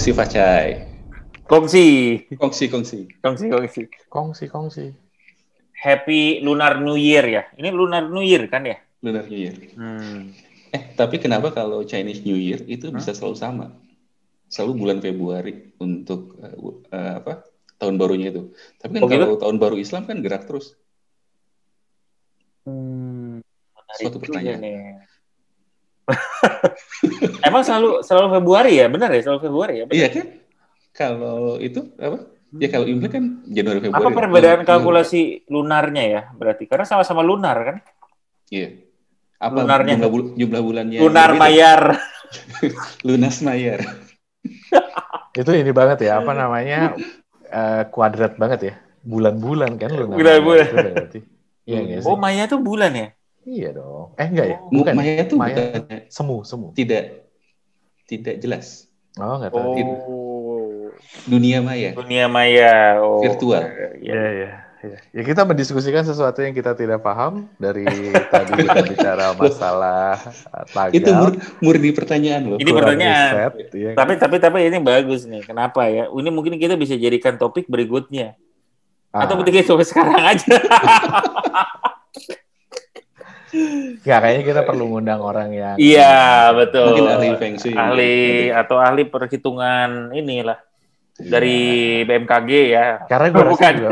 Kongsi Facai. Kongsi. Kongsi, kongsi. Kongsi, kongsi. Kongsi, kongsi. Happy Lunar New Year ya. Ini Lunar New Year kan ya? Lunar New Year. Hmm. Eh, tapi kenapa kalau Chinese New Year itu bisa selalu sama? Selalu bulan Februari untuk uh, uh, apa? Tahun barunya itu. Tapi kan Oh, gitu? kalau tahun baru Islam kan gerak terus. Hmm. Suatu pertanyaan. nih. Emang selalu selalu Februari ya? Benar ya? Selalu Februari ya? Benar. Iya kan? Kalau itu apa? Ya kalau Imlek kan Januari Februari. Apa perbedaan Bulan- kalkulasi lunarnya ya? Berarti karena sama-sama lunar kan? Iya. Apa Lunarnya. jumlah, bul- jumlah bulannya? Lunar? Mayar. Lunas Mayar. Itu ini banget ya, apa namanya? eh, kuadrat banget ya. Bulan-bulan kan lu. namanya. Bulan-bulan. Iya sih? Oh, Maya tuh bulan ya? Iya dong. Eh enggak ya? Mu- Bukan. Maya itu Maya. bukannya Semu, semu. tidak tidak jelas. Oh, enggak tahu. Oh. Dunia Maya. Dunia Maya. Oh. Virtual. Iya. Iya, iya. iya. Ya kita mendiskusikan sesuatu yang kita tidak paham dari tadi kita bicara masalah eh, tagal. Itu mur- murni pertanyaan loh. Ini pertanyaan. riset, iya. Tapi tapi tapi ini bagus nih. Kenapa ya? Ini mungkin kita bisa jadikan topik berikutnya. Ah, Atau mungkin sampai sekarang aja. nggak, kayaknya kita perlu ngundang orang yang Iya, betul. Mungkin ahli Feng Shui. ahli atau ahli perhitungan inilah dari BMKG ya. Karena gue rasa Bukan. juga,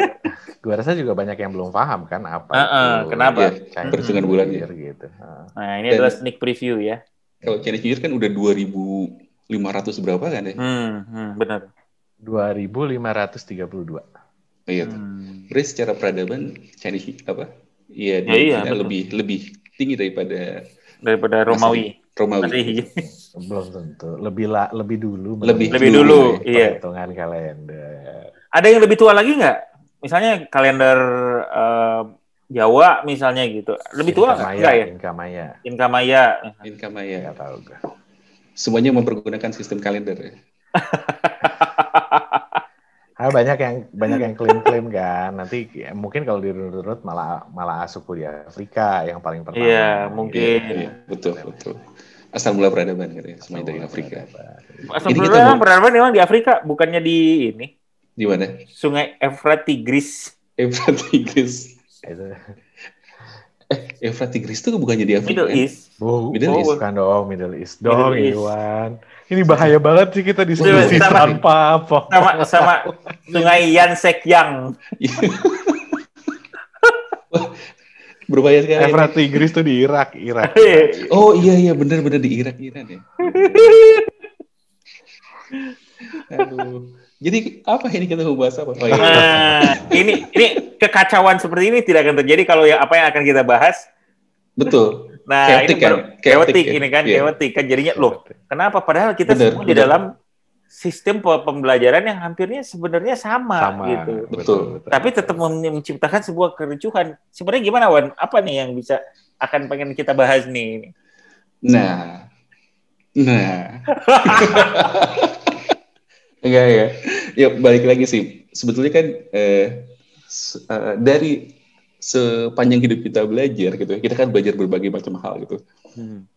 gue rasa juga banyak yang belum paham kan apa Heeh, itu. kenapa? Iya, Chinese perhitungan bulan Year gitu. Heeh. Nah, ini Dan- adalah sneak preview ya. Kalau Chinese New Year kan udah 2500 berapa kan ya? Hmm, hmm benar. 2532. Iya. Hmm. Berarti secara peradaban Chinese apa? Iya, Ya, iya, betul. lebih lebih tinggi daripada Daripada Romawi. Romawi. Masih. Belum tentu. Lebih la, lebih dulu. Lebih Lebih dulu, dulu, ya. iya. Perhitungan kalender. Ada yang lebih tua lagi nggak? Misalnya kalender eh, Jawa misalnya gitu. Lebih tua nggak? Inka Maya, Nggak ya? Inka Maya. Inka Maya. Inka Maya. Nggak tahu gue. Semuanya mempergunakan sistem kalender ya. Ah, banyak yang banyak yang klaim-klaim kan. Nanti ya, mungkin kalau dirunut-runut malah malah suku di Afrika yang paling pertama. Iya, mungkin. Iya, betul, betul. Asal mula peradaban katanya, semuanya dari Afrika. Asal kita peradaban mau- peradaban memang di Afrika, bukannya di ini Di mana? Sungai Efrat Tigris, Efrat Tigris. Itu. Efrat Tigris itu bukannya di Afrika? Middle? East. Bu, Middle oh, East. bukan dong Middle East dong, Middle East. Iwan. Ini bahaya banget sih kita diskusi Sama- tanpa apa. Sama sama Sungai Yansek Yang. Wah, berbahaya sekali. Efrat Tigris tuh di Irak, Irak. Oh iya iya benar-benar di Irak Iran ya. Aduh. Jadi apa ini kita mau bahas apa? Oh, iya. Nah, ini ini kekacauan seperti ini tidak akan terjadi kalau ya apa yang akan kita bahas. Betul. Nah, Chaotic ini kan? baru- Chaotic chaotic ya? ini kan Iya. chaotic kan jadinya loh. Kenapa padahal kita Benar, semua di benar. dalam sistem pe- pembelajaran yang hampirnya sebenarnya sama, Sama. gitu. Betul. Tapi tetap men- menciptakan sebuah kericuhan. Sebenarnya gimana Wan? Apa nih yang bisa akan pengen kita bahas nih? Nah. Nah. Enggak ya. Ya balik lagi sih. Sebetulnya kan eh, se- eh, dari sepanjang hidup kita belajar gitu, ya, kita kan belajar berbagai macam hal gitu.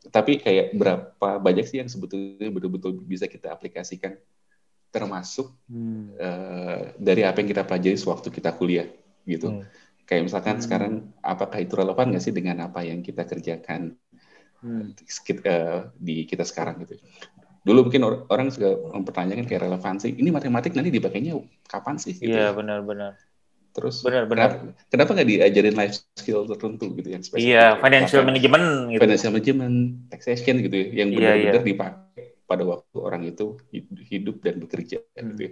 Tapi kayak berapa banyak sih yang sebetulnya betul-betul bisa kita aplikasikan, termasuk eh, dari apa yang kita pelajari sewaktu kita kuliah gitu. Hmm. Kayak misalkan Hmm. sekarang apakah itu relevan nggak sih dengan apa yang kita kerjakan Hmm. eh, di kita sekarang gitu. Dulu mungkin or- orang juga mempertanyakan kayak relevansi. Ini matematik nanti dipakainya kapan sih? Gitu. Iya benar-benar. Terus Benar-benar. kenapa, nggak diajarin life skill tertentu gitu yang spesifik? Iya, financial management gitu. financial management, taxation gitu ya, yang Iya, benar-benar iya. dipakai pada waktu orang itu hid- hidup dan bekerja Hmm. gitu. ya.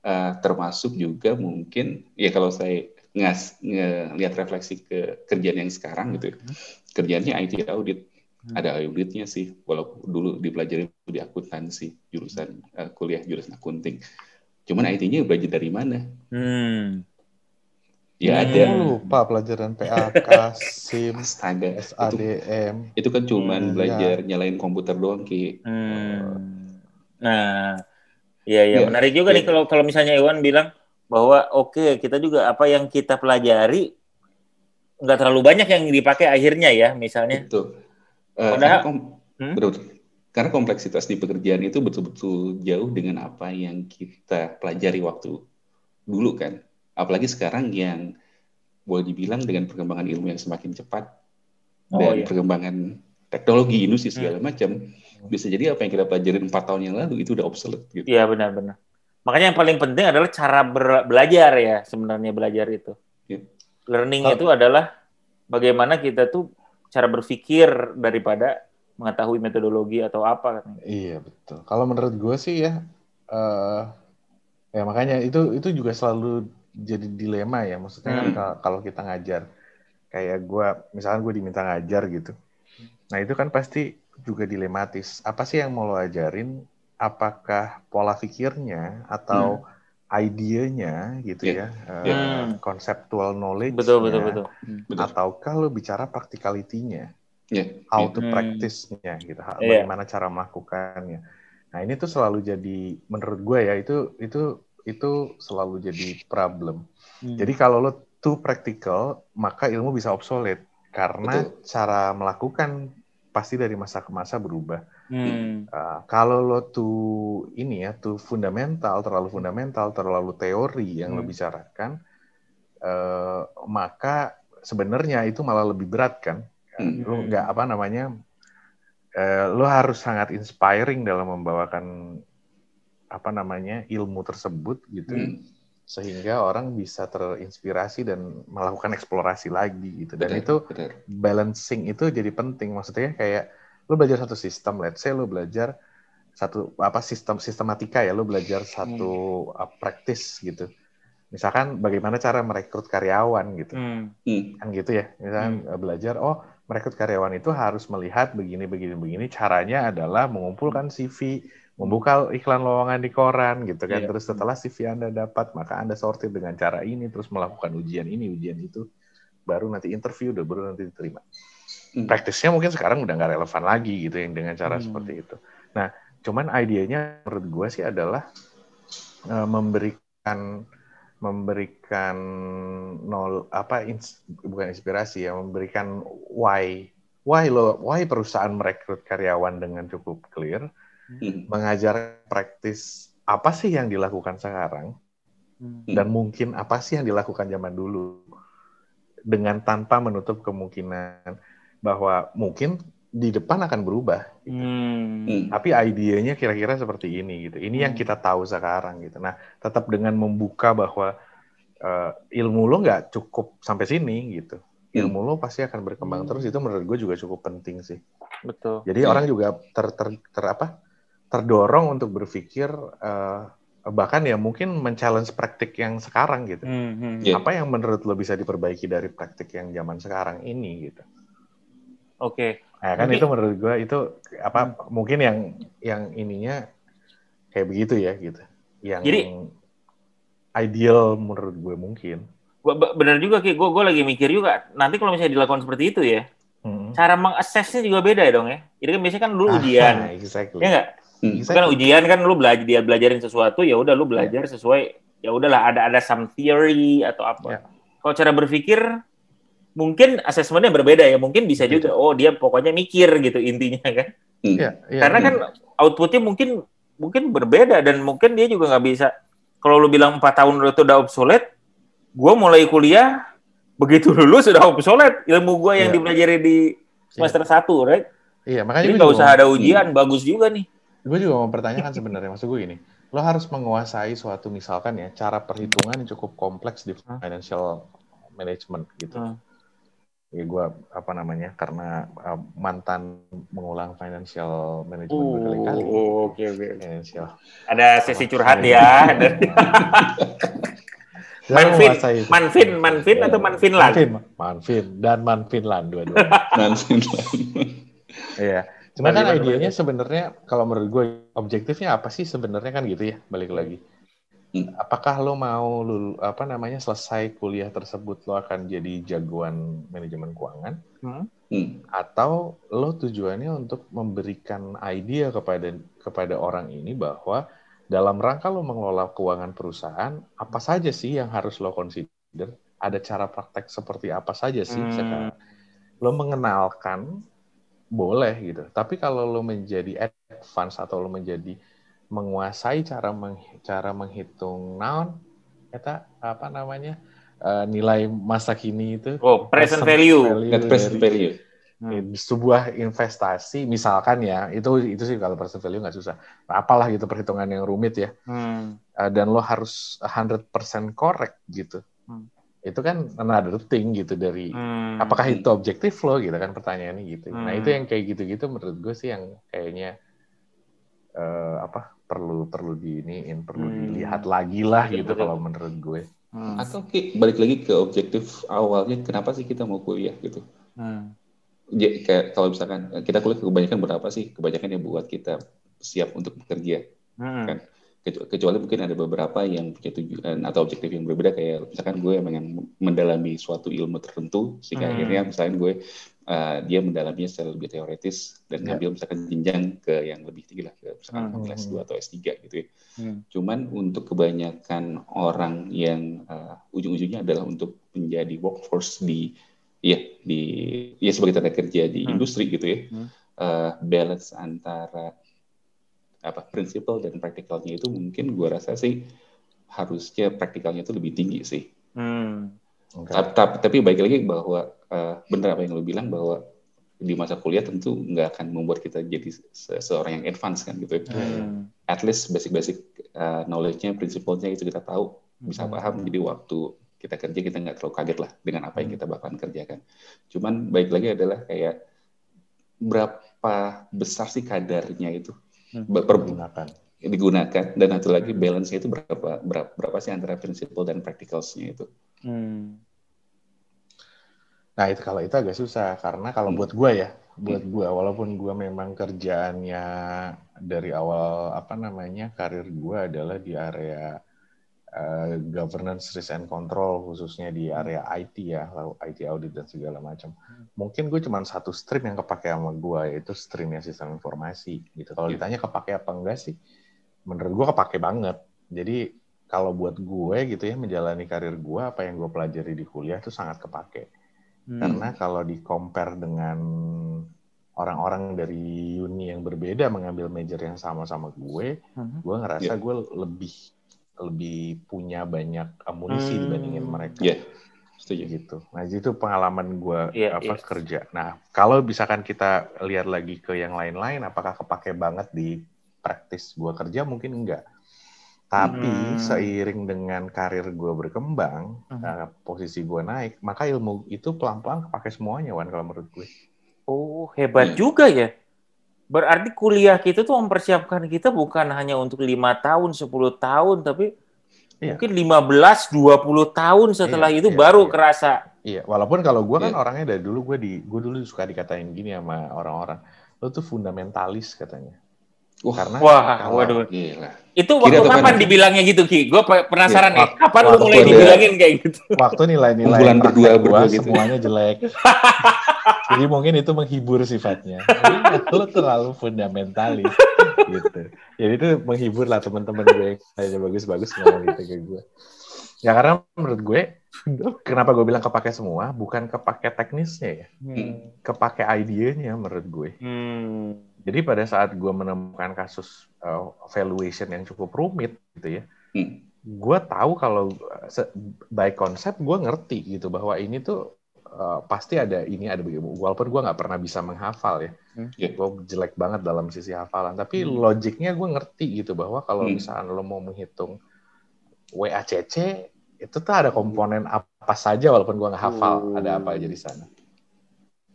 Eh, termasuk juga mungkin ya kalau saya ngas ngelihat refleksi ke kerjaan yang sekarang gitu, ya. Hmm. kerjaannya IT audit, Hmm. ada auditnya sih, walaupun dulu dipelajari di akuntansi jurusan eh, kuliah jurusan akunting, cuman IT-nya belajar dari mana? Hmm. Ya Hmm. ada Oh, lupa pelajaran PAK, SIM, astaga itu SADM. itu kan cuman Hmm, belajar nyalain komputer doang ki. Hmm. Nah, iya iya Iya. menarik juga nih Iya. kalau kalau misalnya Iwan bilang bahwa oke kita juga apa yang kita pelajari nggak terlalu banyak yang dipakai akhirnya ya misalnya. Betul. Eh, Padahal- karena kom- Hmm? betul. karena kompleksitas di pekerjaan itu betul-betul jauh dengan apa yang kita pelajari waktu dulu kan. Apalagi sekarang yang boleh dibilang dengan perkembangan ilmu yang semakin cepat oh, dan iya. perkembangan teknologi industri segala hmm. macam, bisa jadi apa yang kita pelajari empat tahun yang lalu itu udah obsolete. Gitu. Iya benar-benar. Makanya yang paling penting adalah cara belajar ya sebenarnya belajar itu. Yeah. Learning oh. itu adalah bagaimana kita tuh cara berpikir daripada mengetahui metodologi atau apa. Iya betul. Kalau menurut gue sih ya, uh, ya makanya itu itu juga selalu jadi dilema ya. Maksudnya kan hmm. kan kalau kita ngajar, kayak gue, misalnya gue diminta ngajar gitu. Nah itu kan pasti juga dilematis. Apa sih yang mau lo ajarin? Apakah pola pikirnya atau hmm idenya gitu yeah. ya, yeah. Uh, konseptual knowledge betul betul betul. Atau kalau bicara practicality-nya, yeah. how to hmm. practice-nya gitu, yeah. bagaimana cara melakukannya. Nah ini tuh selalu jadi menurut gue ya itu itu itu selalu jadi problem. Hmm. Jadi kalau lo too practical maka ilmu bisa obsolete karena betul. cara melakukan pasti dari masa ke masa berubah. Hmm. Uh, kalau lo tuh ini ya tuh fundamental, terlalu fundamental, terlalu teori yang hmm. lo bicarakan, uh, maka sebenarnya itu malah lebih berat kan. Hmm. Lo nggak apa namanya, uh, lo harus sangat inspiring dalam membawakan apa namanya ilmu tersebut gitu. Hmm sehingga orang bisa terinspirasi dan melakukan eksplorasi lagi gitu dan betul, itu betul. balancing itu jadi penting maksudnya kayak lo belajar satu sistem let's say lo belajar satu apa sistem sistematika ya lo belajar satu hmm. uh, practice gitu misalkan bagaimana cara merekrut karyawan gitu hmm. hmm. kan gitu ya misalkan hmm. belajar oh merekrut karyawan itu harus melihat begini begini begini caranya adalah mengumpulkan CV membuka iklan lowongan di koran gitu kan yeah. terus setelah CV anda dapat maka anda sortir dengan cara ini terus melakukan ujian ini ujian itu baru nanti interview udah baru nanti diterima hmm. Praktisnya mungkin sekarang udah nggak relevan lagi gitu yang dengan cara hmm. seperti itu. Nah, cuman idenya menurut gue sih adalah uh, memberikan memberikan nol apa ins, bukan inspirasi ya memberikan why why lo why perusahaan merekrut karyawan dengan cukup clear hmm. mengajar praktis apa sih yang dilakukan sekarang hmm. dan mungkin apa sih yang dilakukan zaman dulu dengan tanpa menutup kemungkinan bahwa mungkin di depan akan berubah. Gitu. Hmm. hmm. Tapi idenya kira-kira seperti ini gitu. Ini hmm. yang kita tahu sekarang gitu. Nah, tetap dengan membuka bahwa uh, ilmu lo nggak cukup sampai sini gitu. Hmm. Ilmu lo pasti akan berkembang hmm. terus. Itu menurut gue juga cukup penting sih. Betul. Jadi hmm. orang juga ter, ter, ter apa? Terdorong untuk berpikir uh, bahkan ya mungkin men-challenge praktik yang sekarang gitu. Hmm. Hmm. Apa yang menurut lo bisa diperbaiki dari praktik yang zaman sekarang ini gitu. Oke. Okay. Nah, kan Jadi, itu menurut gue itu apa hmm. mungkin yang yang ininya kayak begitu ya gitu. Yang Jadi, ideal menurut gue mungkin. Gua benar juga Ki, gue gue lagi mikir juga nanti kalau misalnya dilakukan seperti itu ya. Hmm. Cara mengaksesnya juga beda ya dong ya. Jadi kan biasanya kan lu ah, ujian. Ah, exactly. Ya enggak? Hmm. Exactly. Kan ujian kan lu belajar dia belajarin sesuatu ya udah lu belajar yeah. sesuai ya udahlah ada ada some theory atau apa. Yeah. Kalau cara berpikir mungkin asesmennya berbeda ya mungkin bisa juga oh dia pokoknya mikir gitu intinya kan hmm. ya, ya, karena ya. kan outputnya mungkin mungkin berbeda dan mungkin dia juga nggak bisa kalau lu bilang empat tahun itu udah obsolete gue mulai kuliah begitu dulu sudah obsolete ilmu gue yang ya. dipelajari di semester iya. satu right iya makanya nggak usah ada ujian hmm. bagus juga nih gue juga mau pertanyakan sebenarnya maksud gue ini lo harus menguasai suatu misalkan ya cara perhitungan yang cukup kompleks di financial management gitu hmm ya gue apa namanya karena uh, mantan mengulang financial management uh, berkali-kali. Oh, oke okay, oke. Okay. Financial. Ada sesi curhat ya. Manfin, Manfin, Manfin atau Manfinland? Manfin, Manfin dan Manfinland dua-dua. Manfinland. Iya. Cuma kan idenya sebenarnya kalau menurut gue objektifnya apa sih sebenarnya kan gitu ya balik lagi. Hmm. Apakah lo mau lulu, apa namanya selesai kuliah tersebut lo akan jadi jagoan manajemen keuangan? Hmm. Hmm. Atau lo tujuannya untuk memberikan ide kepada kepada orang ini bahwa dalam rangka lo mengelola keuangan perusahaan, apa saja sih yang harus lo consider? Ada cara praktek seperti apa saja sih hmm. sekarang? Lo mengenalkan boleh gitu. Tapi kalau lo menjadi advance atau lo menjadi menguasai cara meng, cara menghitung naon eta apa namanya uh, nilai masa kini itu oh present, present value, value net present value hmm. sebuah investasi misalkan ya itu itu sih kalau present value nggak susah apalah gitu perhitungan yang rumit ya hmm. uh, dan lo harus 100% correct gitu hmm. itu kan another thing gitu dari hmm. apakah itu objektif lo gitu kan pertanyaannya gitu hmm. nah itu hmm. yang kayak gitu-gitu menurut gue sih yang kayaknya uh, apa perlu perlu diiniin perlu hmm. dilihat lagi lah gitu kalau menurut gue hmm. atau Ki, balik lagi ke objektif awalnya kenapa sih kita mau kuliah gitu hmm. ya, kayak kalau misalkan kita kuliah kebanyakan berapa sih kebanyakan yang buat kita siap untuk bekerja hmm. kan kecuali mungkin ada beberapa yang punya tujuan atau objektif yang berbeda kayak misalkan gue yang mendalami suatu ilmu tertentu sehingga hmm. akhirnya misalkan gue uh, dia mendalaminya secara lebih teoritis dan yeah. ngambil misalkan jenjang ke yang lebih tinggi lah misalkan hmm. kelas 2 atau S3 gitu ya. Hmm. Cuman untuk kebanyakan orang yang uh, ujung-ujungnya adalah untuk menjadi workforce di ya di ya sebagai tenaga kerja di hmm. industri gitu ya. Hmm. Uh, balance antara apa prinsipal dan praktikalnya itu mungkin gue rasa sih harusnya praktikalnya itu lebih tinggi sih. Hmm. Okay. Tapi, tapi baik lagi bahwa uh, benar apa yang lo bilang bahwa di masa kuliah tentu nggak akan membuat kita jadi se seorang yang advance kan gitu. Hmm. At least basic-basic uh, knowledge-nya, prinsipalnya itu kita tahu, bisa hmm. paham. Jadi waktu kita kerja kita nggak terlalu kaget lah dengan apa yang hmm. kita bakalan kerjakan. Cuman baik lagi adalah kayak berapa besar sih kadarnya itu hmm. pergunakan digunakan dan satu lagi hmm. balance itu berapa, berapa berapa sih antara prinsipal dan practicalsnya itu. Hmm. Nah itu kalau itu agak susah karena kalau hmm. buat gue ya, buat gue walaupun gue memang kerjaannya dari awal apa namanya karir gue adalah di area uh, governance risk and control khususnya di area IT ya, lalu IT audit dan segala macam. Mungkin gue cuma satu stream yang kepake sama gue yaitu streamnya sistem informasi gitu. Kalau iya. ditanya kepake apa enggak sih, menurut gue kepake banget. Jadi kalau buat gue gitu ya menjalani karir gue apa yang gue pelajari di kuliah itu sangat kepake. Hmm. Karena kalau di compare dengan orang-orang dari uni yang berbeda mengambil major yang sama-sama gue, hmm. gue ngerasa yeah. gue lebih lebih punya banyak amunisi hmm. dibandingin mereka. Yeah. Setuju. Gitu. Nah, itu pengalaman gue yeah, apa yeah. kerja. Nah, kalau misalkan kita lihat lagi ke yang lain-lain, apakah kepake banget di praktis gue kerja? Mungkin enggak. Tapi hmm. seiring dengan karir gue berkembang, hmm. nah, posisi gue naik, maka ilmu itu pelan-pelan kepake semuanya, Wan, kalau menurut gue. Oh, hebat hmm. juga ya. Berarti kuliah kita tuh mempersiapkan kita bukan hanya untuk lima tahun, 10 tahun, tapi iya. mungkin 15, 20 tahun setelah iya, itu iya, baru iya. kerasa. Iya, walaupun kalau gue kan iya. orangnya dari dulu gue di gue dulu suka dikatain gini sama orang-orang, lo tuh fundamentalis katanya. Wah, karena wah, kalau, waduh. Gila. Itu waktu Kira kapan dibilangnya gitu Ki? Gue penasaran ya, nih, kapan lu mulai dibilangin kayak gitu? Waktu nilai-nilai bulan berdua berdua gitu. semuanya jelek. Jadi mungkin itu menghibur sifatnya. Lo terlalu fundamentalis gitu. Jadi itu menghibur lah teman-teman gue yang kayaknya bagus-bagus ngomong gitu ke gue. Ya karena menurut gue, kenapa gue bilang kepake semua, bukan kepake teknisnya ya. Hmm. Kepake idenya menurut gue. Hmm jadi pada saat gue menemukan kasus uh, valuation yang cukup rumit gitu ya, hmm. gue tahu kalau by konsep gue ngerti gitu bahwa ini tuh uh, pasti ada ini ada begitu. Walaupun gue nggak pernah bisa menghafal ya, hmm. yeah. gue jelek banget dalam sisi hafalan. Tapi hmm. logiknya gue ngerti gitu bahwa kalau hmm. misalnya lo mau menghitung WACC itu tuh ada komponen apa saja walaupun gue nggak hafal uh. ada apa aja di sana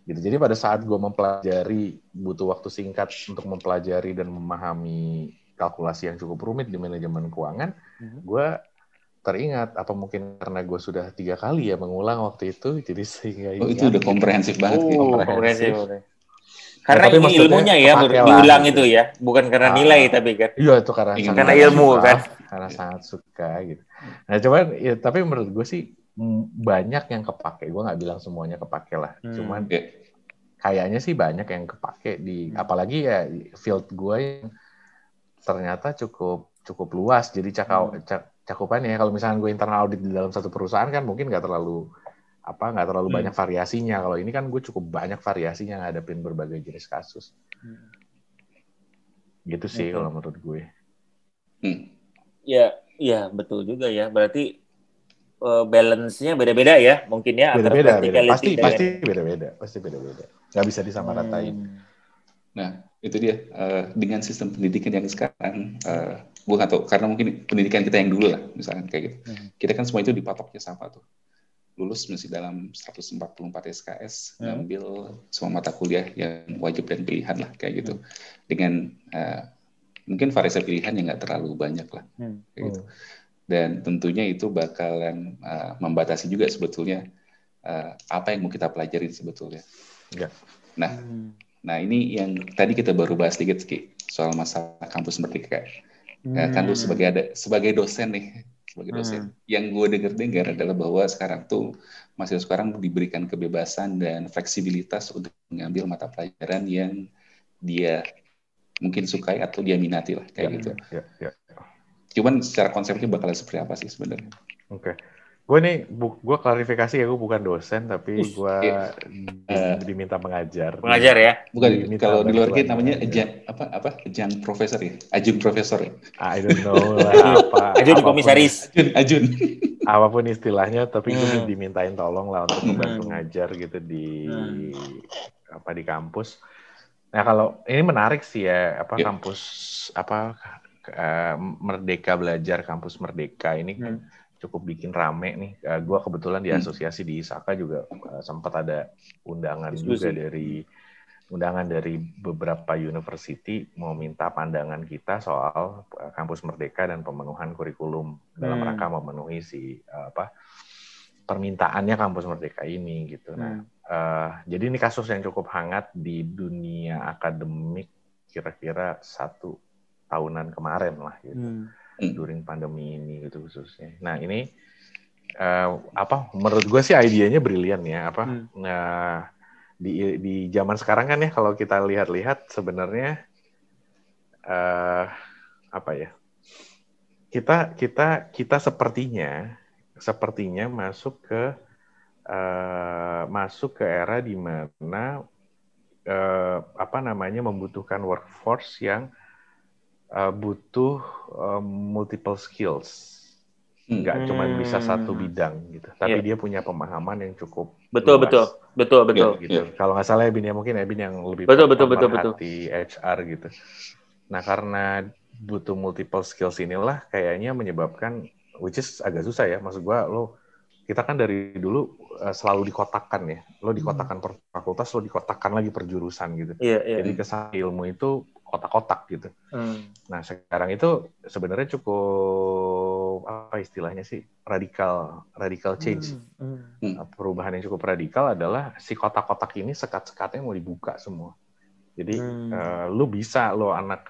gitu jadi pada saat gue mempelajari butuh waktu singkat untuk mempelajari dan memahami kalkulasi yang cukup rumit di manajemen keuangan mm-hmm. gue teringat apa mungkin karena gue sudah tiga kali ya mengulang waktu itu jadi sehingga oh, itu udah komprehensif banget oh, komprehensif. Karena ya, ini ilmunya ya diulang gitu. itu ya, bukan karena ah, nilai tapi kan. Iya itu karena karena ilmu suka, kan. Karena sangat suka gitu. Nah cuman ya, tapi menurut gue sih banyak yang kepake. Gue nggak bilang semuanya kepake lah. Hmm. Cuman kayaknya sih banyak yang kepake di hmm. apalagi ya field gue yang ternyata cukup cukup luas. Jadi cakau, hmm. cakupannya kalau misalnya gue internal audit di dalam satu perusahaan kan mungkin nggak terlalu apa nggak terlalu hmm. banyak variasinya. Kalau ini kan gue cukup banyak variasinya ngadepin berbagai jenis kasus. Hmm. Gitu sih okay. kalau menurut gue. Hmm. Ya, ya betul juga ya. Berarti uh, balance-nya beda-beda ya, mungkin ya. Beda-beda, beda. pasti pasti beda-beda, pasti beda-beda. Gak bisa disamaratain. Hmm. Nah, itu dia uh, dengan sistem pendidikan yang sekarang uh, gue nggak tahu karena mungkin pendidikan kita yang dulu lah misalkan kayak gitu hmm. kita kan semua itu dipatoknya sama tuh lulus masih dalam 144 SKS hmm. ngambil semua mata kuliah yang wajib dan pilihan lah kayak gitu hmm. dengan uh, mungkin variasi pilihan yang nggak terlalu banyak lah hmm. kayak gitu oh. Dan tentunya itu bakalan uh, membatasi juga sebetulnya uh, apa yang mau kita pelajarin sebetulnya ya. nah hmm. nah ini yang tadi kita baru bahas dikit Ki, soal masalah kampus merdeka Hmm. Ya, kan lu sebagai ada sebagai dosen nih, sebagai hmm. dosen. Hmm. Yang gue dengar-dengar adalah bahwa sekarang tuh masih sekarang diberikan kebebasan dan fleksibilitas untuk mengambil mata pelajaran yang dia mungkin sukai atau dia minati lah kayak ya, gitu. Ya, ya, ya. Cuman secara konsepnya bakal seperti apa sih sebenarnya? Oke. Okay gue nih bu, gue klarifikasi ya gue bukan dosen tapi gue iya. uh, diminta mengajar mengajar ya bukan kalau di luar kita namanya ajang apa apa ajang profesor ya ajun profesor ya I don't know lah apa ajun komisaris ajun ajun apa pun istilahnya tapi gue hmm. dimintain tolong lah untuk membantu hmm. ngajar gitu di hmm. apa di kampus nah kalau ini menarik sih ya apa yeah. kampus apa uh, merdeka belajar kampus merdeka ini kan hmm cukup bikin rame nih. Uh, gua kebetulan di hmm. asosiasi hmm. di Isaka juga uh, sempat ada undangan Diskusi. juga dari undangan dari beberapa university mau minta pandangan kita soal uh, kampus merdeka dan pemenuhan kurikulum hmm. dalam rangka memenuhi si uh, apa permintaannya kampus merdeka ini gitu. Nah, hmm. Nah, uh, jadi ini kasus yang cukup hangat di dunia akademik kira-kira satu tahunan kemarin lah gitu. Hmm hmm. during pandemi ini gitu khususnya. Nah ini uh, apa? Menurut gue sih idenya brilian ya. Apa? Hmm. Nah di di zaman sekarang kan ya kalau kita lihat-lihat sebenarnya uh, apa ya? Kita kita kita sepertinya sepertinya masuk ke uh, masuk ke era di mana uh, apa namanya membutuhkan workforce yang uh, butuh uh, multiple skills. Nggak hmm. cuma bisa satu bidang gitu. Tapi yeah. dia punya pemahaman yang cukup betul luas. betul. Betul betul. gitu. Yeah. kalau nggak salah Ebin ya mungkin Ebin yang lebih betul betul betul betul. HR gitu. Nah karena butuh multiple skills inilah kayaknya menyebabkan which is agak susah ya. Maksud gua lo kita kan dari dulu uh, selalu dikotakkan ya. Lo dikotakkan per fakultas lo dikotakkan lagi per jurusan gitu. Yeah, yeah. jadi kesan ilmu itu kotak-kotak gitu. Hmm. Nah sekarang itu sebenarnya cukup apa istilahnya sih radikal radikal change. Hmm. Hmm. Nah, perubahan yang cukup radikal adalah si kotak-kotak ini sekat-sekatnya mau dibuka semua. Jadi hmm. uh, lu bisa lo anak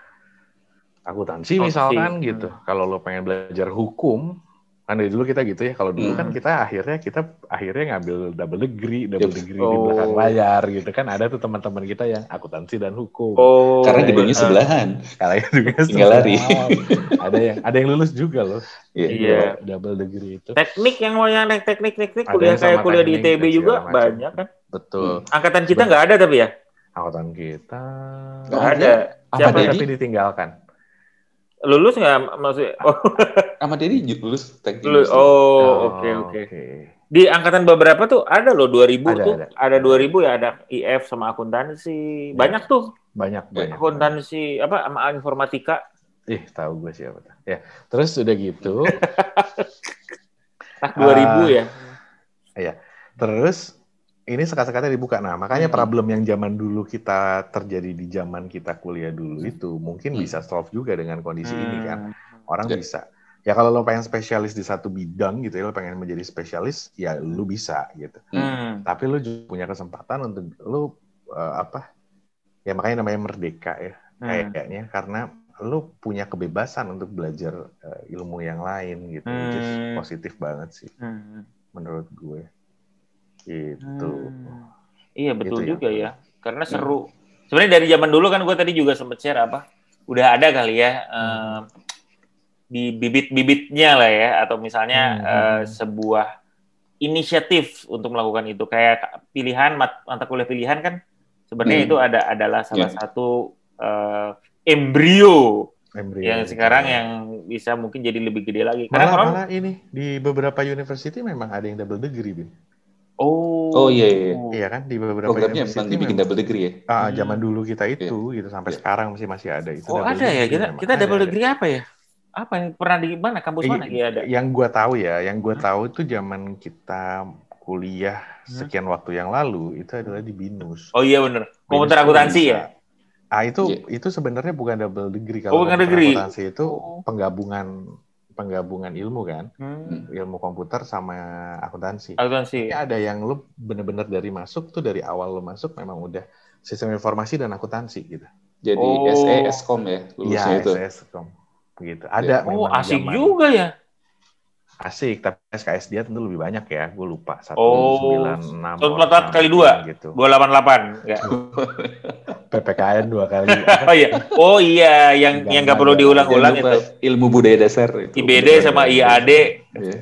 akuntansi oh, misalkan gitu. Hmm. Kalau lo pengen belajar hukum, kan dari dulu kita gitu ya kalau dulu kan hmm. kan kita akhirnya kita akhirnya ngambil double degree double degree oh. di belakang layar gitu kan. Ada tuh teman-teman kita yang akuntansi dan hukum. Oh, karena gedungnya sebelahan. Karena gedungnya tinggal lari. Ada yang ada yang lulus juga loh. Iya. Yeah. double degree itu. Teknik yang mau yang teknik teknik kuliah kayak kuliah di ITB juga banyak kan. Betul. Angkatan kita nggak ada tapi ya? Angkatan kita nggak ada. siapa tapi ditinggalkan lulus nggak maksudnya? Oh. Sama Dedi lulus teknik. Lulus. Oh, oke oh, oke. Okay, okay. Di angkatan beberapa tuh ada loh 2000 ada, tuh. Ada. ada 2000 ya ada IF sama akuntansi. Ya. Banyak tuh. Banyak banyak. Akuntansi apa sama informatika. Ih, tahu gue siapa tuh. Ya, terus udah gitu. Nah, 2000 uh, ya. Iya. Terus ini sekat-sekatnya dibuka. Nah, makanya hmm. problem yang zaman dulu kita terjadi di zaman kita kuliah dulu hmm. itu mungkin hmm. bisa solve juga dengan kondisi hmm. ini kan. Hmm. Orang yeah. bisa. Ya kalau lo pengen spesialis di satu bidang gitu ya, lo pengen menjadi spesialis, ya lo bisa gitu. Hmm. Tapi lo juga punya kesempatan untuk lo uh, apa? Ya makanya namanya merdeka ya, hmm. kayaknya karena lo punya kebebasan untuk belajar uh, ilmu yang lain gitu, hmm. hmm. positif banget sih, hmm. menurut gue. Itu. Hmm. Iya betul gitu juga ya. ya. Karena seru. Hmm. Sebenarnya dari zaman dulu kan gue tadi juga sempat share apa? Udah ada kali ya hmm. di bibit-bibitnya lah ya atau misalnya hmm. uh, sebuah inisiatif untuk melakukan itu kayak pilihan mata kuliah pilihan kan sebenarnya hmm. itu ada adalah salah yeah. satu uh, embrio Embrio. Yang sekarang yang bisa mungkin jadi lebih gede lagi. Karena malah, orang, malah ini di beberapa university memang ada yang double degree, Bin. Oh. Oh iya iya. Iya kan di beberapa Programnya university dibikin double degree ya. Ah, hmm. zaman dulu kita iya. itu yeah. gitu sampai yeah. sekarang masih masih ada itu. Oh, ada ya. Kita kita double ada. degree apa ya? Apa yang pernah di mana kampus eh, mana ya ada? Yang gua tahu ya, yang gua hmm. tahu itu zaman kita kuliah hmm. sekian waktu yang lalu itu adalah di BINUS. Oh iya benar. Komputer akuntansi ya? Ah itu yeah. itu sebenarnya bukan double degree kalau oh, bukan degree. akuntansi itu oh. penggabungan penggabungan ilmu kan, hmm. ilmu komputer sama akuntansi. Akuntansi. Ini ada yang lu bener-bener dari masuk tuh dari awal lu masuk memang udah sistem informasi dan akuntansi gitu. Jadi oh. SE Eskom ya lulusnya ya, itu. SE Eskom. Gitu. Ada. Oh asik zaman. juga ya. Asik, tapi SKS dia tentu lebih banyak ya. Gue lupa. Satu sembilan enam. Satu kali dua. Gitu. Dua delapan delapan. PPKN dua kali. oh iya, oh iya, yang yang nggak perlu diulang-ulang itu. Ilmu budaya dasar. Itu. IBD sama IAD. Iya.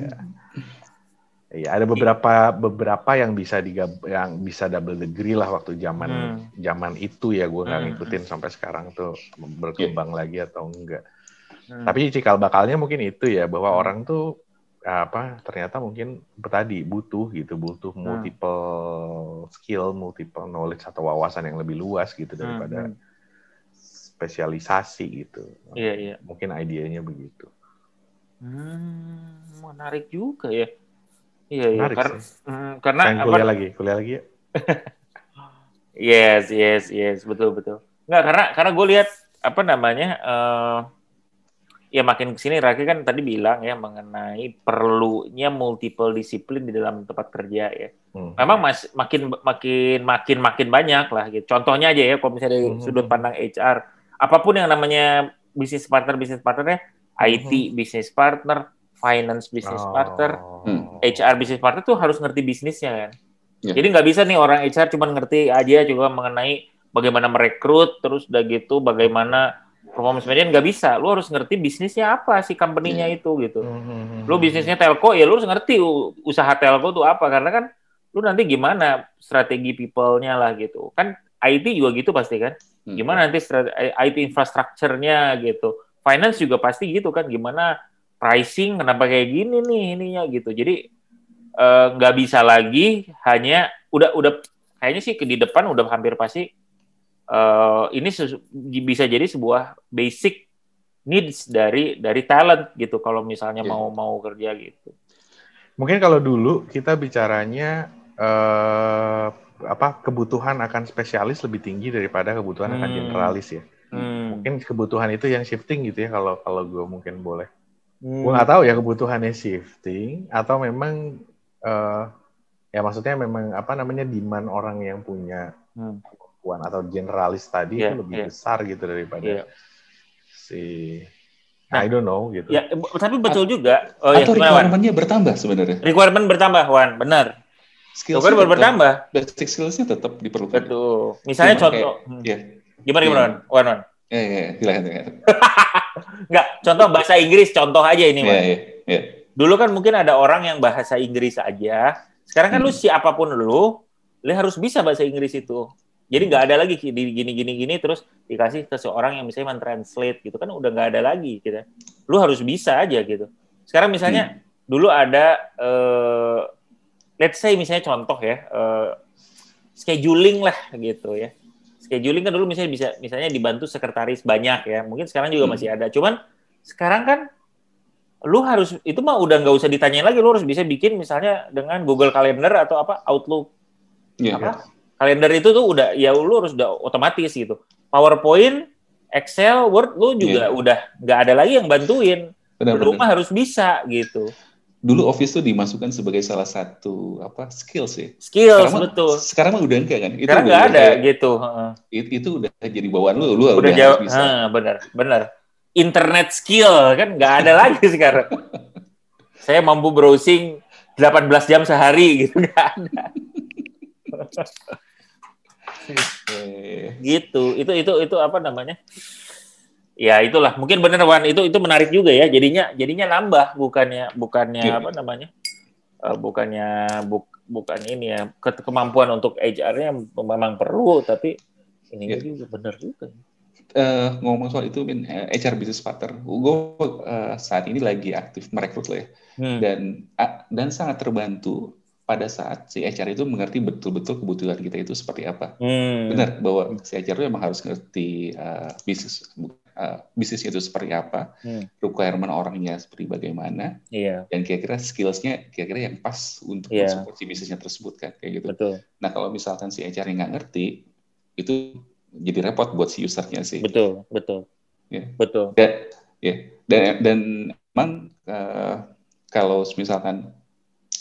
Iya, ada beberapa beberapa yang bisa digab yang bisa double degree lah waktu zaman hmm. zaman itu ya gue nggak hmm. ngikutin sampai sekarang tuh berkembang yeah. lagi atau enggak. Hmm. Tapi cikal bakalnya mungkin itu ya bahwa hmm. orang tuh apa ternyata mungkin tadi butuh gitu butuh hmm. multiple skill multiple knowledge atau wawasan yang lebih luas gitu daripada hmm. spesialisasi gitu. Iya iya. Mungkin idenya begitu. Hmm, menarik juga ya. Iya iya. Menarik Kar hmm, karena kuliah apa... lagi kuliah lagi ya yes yes yes. Betul betul. Nggak karena karena gue lihat apa namanya uh, ya makin ke sini Raki kan tadi bilang ya mengenai perlunya multiple disiplin di dalam tempat kerja ya. Hmm. Memang mas, makin makin makin makin banyak lah gitu. Contohnya aja ya kalau misalnya dari hmm. sudut pandang HR, apa pun yang namanya bisnis partner bisnis partnernya, hmm. IT bisnis partner, finance bisnis oh. partner, hmm. HR bisnis partner tuh harus ngerti bisnisnya kan. Yeah. Jadi nggak bisa nih orang HR cuma ngerti aja juga mengenai bagaimana merekrut, terus udah gitu bagaimana performance management nggak bisa. Lu harus ngerti bisnisnya apa sih company-nya yeah. itu gitu. Mm-hmm. Lu bisnisnya telco ya lu harus ngerti usaha telco itu apa karena kan lu nanti gimana strategi people-nya lah gitu. Kan IT juga gitu pasti kan. Hmm. Gimana nanti IT infrastructure-nya gitu. Finance juga pasti gitu kan gimana pricing kenapa kayak gini nih ininya gitu. Jadi eh, nggak uh, bisa lagi hanya udah udah kayaknya sih di depan udah hampir pasti uh, ini bisa jadi sebuah basic needs dari dari talent gitu kalau misalnya yeah. mau mau kerja gitu. Mungkin kalau dulu kita bicaranya uh, apa kebutuhan akan spesialis lebih tinggi daripada kebutuhan hmm. akan generalis ya. Hmm. Mungkin kebutuhan itu yang shifting gitu ya kalau kalau gue mungkin boleh. Hmm. Gue nggak tahu ya kebutuhannya shifting atau memang uh, ya maksudnya memang apa namanya demand orang yang punya hmm kemampuan atau generalis tadi yeah, itu lebih yeah. besar gitu daripada yeah. si nah, I don't know gitu. Ya, tapi betul juga. Oh, atau ya, requirement-nya bertambah sebenarnya. Requirement bertambah, Wan, benar. Skill baru bertambah. Basic skills-nya tetap diperlukan. Betul. Misalnya Cuma contoh. Kayak, hmm. yeah. Gimana gimana, yeah. Wan, Wan? Ya, ya, silakan, silakan. Enggak, contoh bahasa Inggris, contoh aja ini, Wan. Yeah, yeah, yeah. Dulu kan mungkin ada orang yang bahasa Inggris aja. Sekarang kan hmm. lu siapa pun lu, lu harus bisa bahasa Inggris itu. Jadi nggak ada lagi di gini gini gini terus dikasih ke seorang yang misalnya mentranslate gitu kan udah nggak ada lagi gitu. Lu harus bisa aja gitu. Sekarang misalnya hmm. dulu ada uh, let's say misalnya contoh ya uh, scheduling lah gitu ya. Scheduling kan dulu misalnya bisa misalnya dibantu sekretaris banyak ya. Mungkin sekarang juga hmm. masih ada. Cuman sekarang kan lu harus itu mah udah nggak usah ditanyain lagi lu harus bisa bikin misalnya dengan Google Calendar atau apa Outlook yeah, apa yeah kalender itu tuh udah ya lu harus udah otomatis gitu. PowerPoint, Excel, Word lu juga yeah. udah nggak ada lagi yang bantuin. Benar, lu mah harus bisa gitu. Dulu Office tuh dimasukkan sebagai salah satu apa skill sih. Skills sekarang betul. Sekarang mah udah enggak kan? Itu sekarang nggak ada kayak, gitu. Itu, itu udah jadi bawaan lu, lu udah, udah jauh, bisa. Ha, benar, benar. Internet skill kan nggak ada lagi sekarang. Saya mampu browsing 18 jam sehari gitu nggak ada gitu. Itu itu itu apa namanya? Ya itulah. Mungkin benar Wan. Itu itu menarik juga ya. Jadinya jadinya nambah. Bukannya bukannya ya. apa namanya? Uh, bukannya buk, bukan ini ya. Ke, kemampuan untuk HR-nya memang perlu tapi ini ya. juga benar juga. Uh, ngomong soal itu, Min, uh, eh, HR business partner, gue uh, saat ini lagi aktif merekrut lah ya, hmm. dan uh, dan sangat terbantu pada saat si HR itu mengerti betul-betul kebutuhan kita itu seperti apa. Hmm. Benar bahwa si HR itu memang harus ngerti uh, bisnis uh, bisnisnya itu seperti apa, hmm. requirement orangnya seperti bagaimana, yeah. dan kira-kira skillsnya kira-kira yang pas untuk yeah. support si bisnisnya tersebut kan kayak gitu. Betul. Nah kalau misalkan si HR yang nggak ngerti, itu jadi repot buat si usernya sih. Betul, betul. Ya. Betul. Dan, ya. dan, dan emang uh, kalau misalkan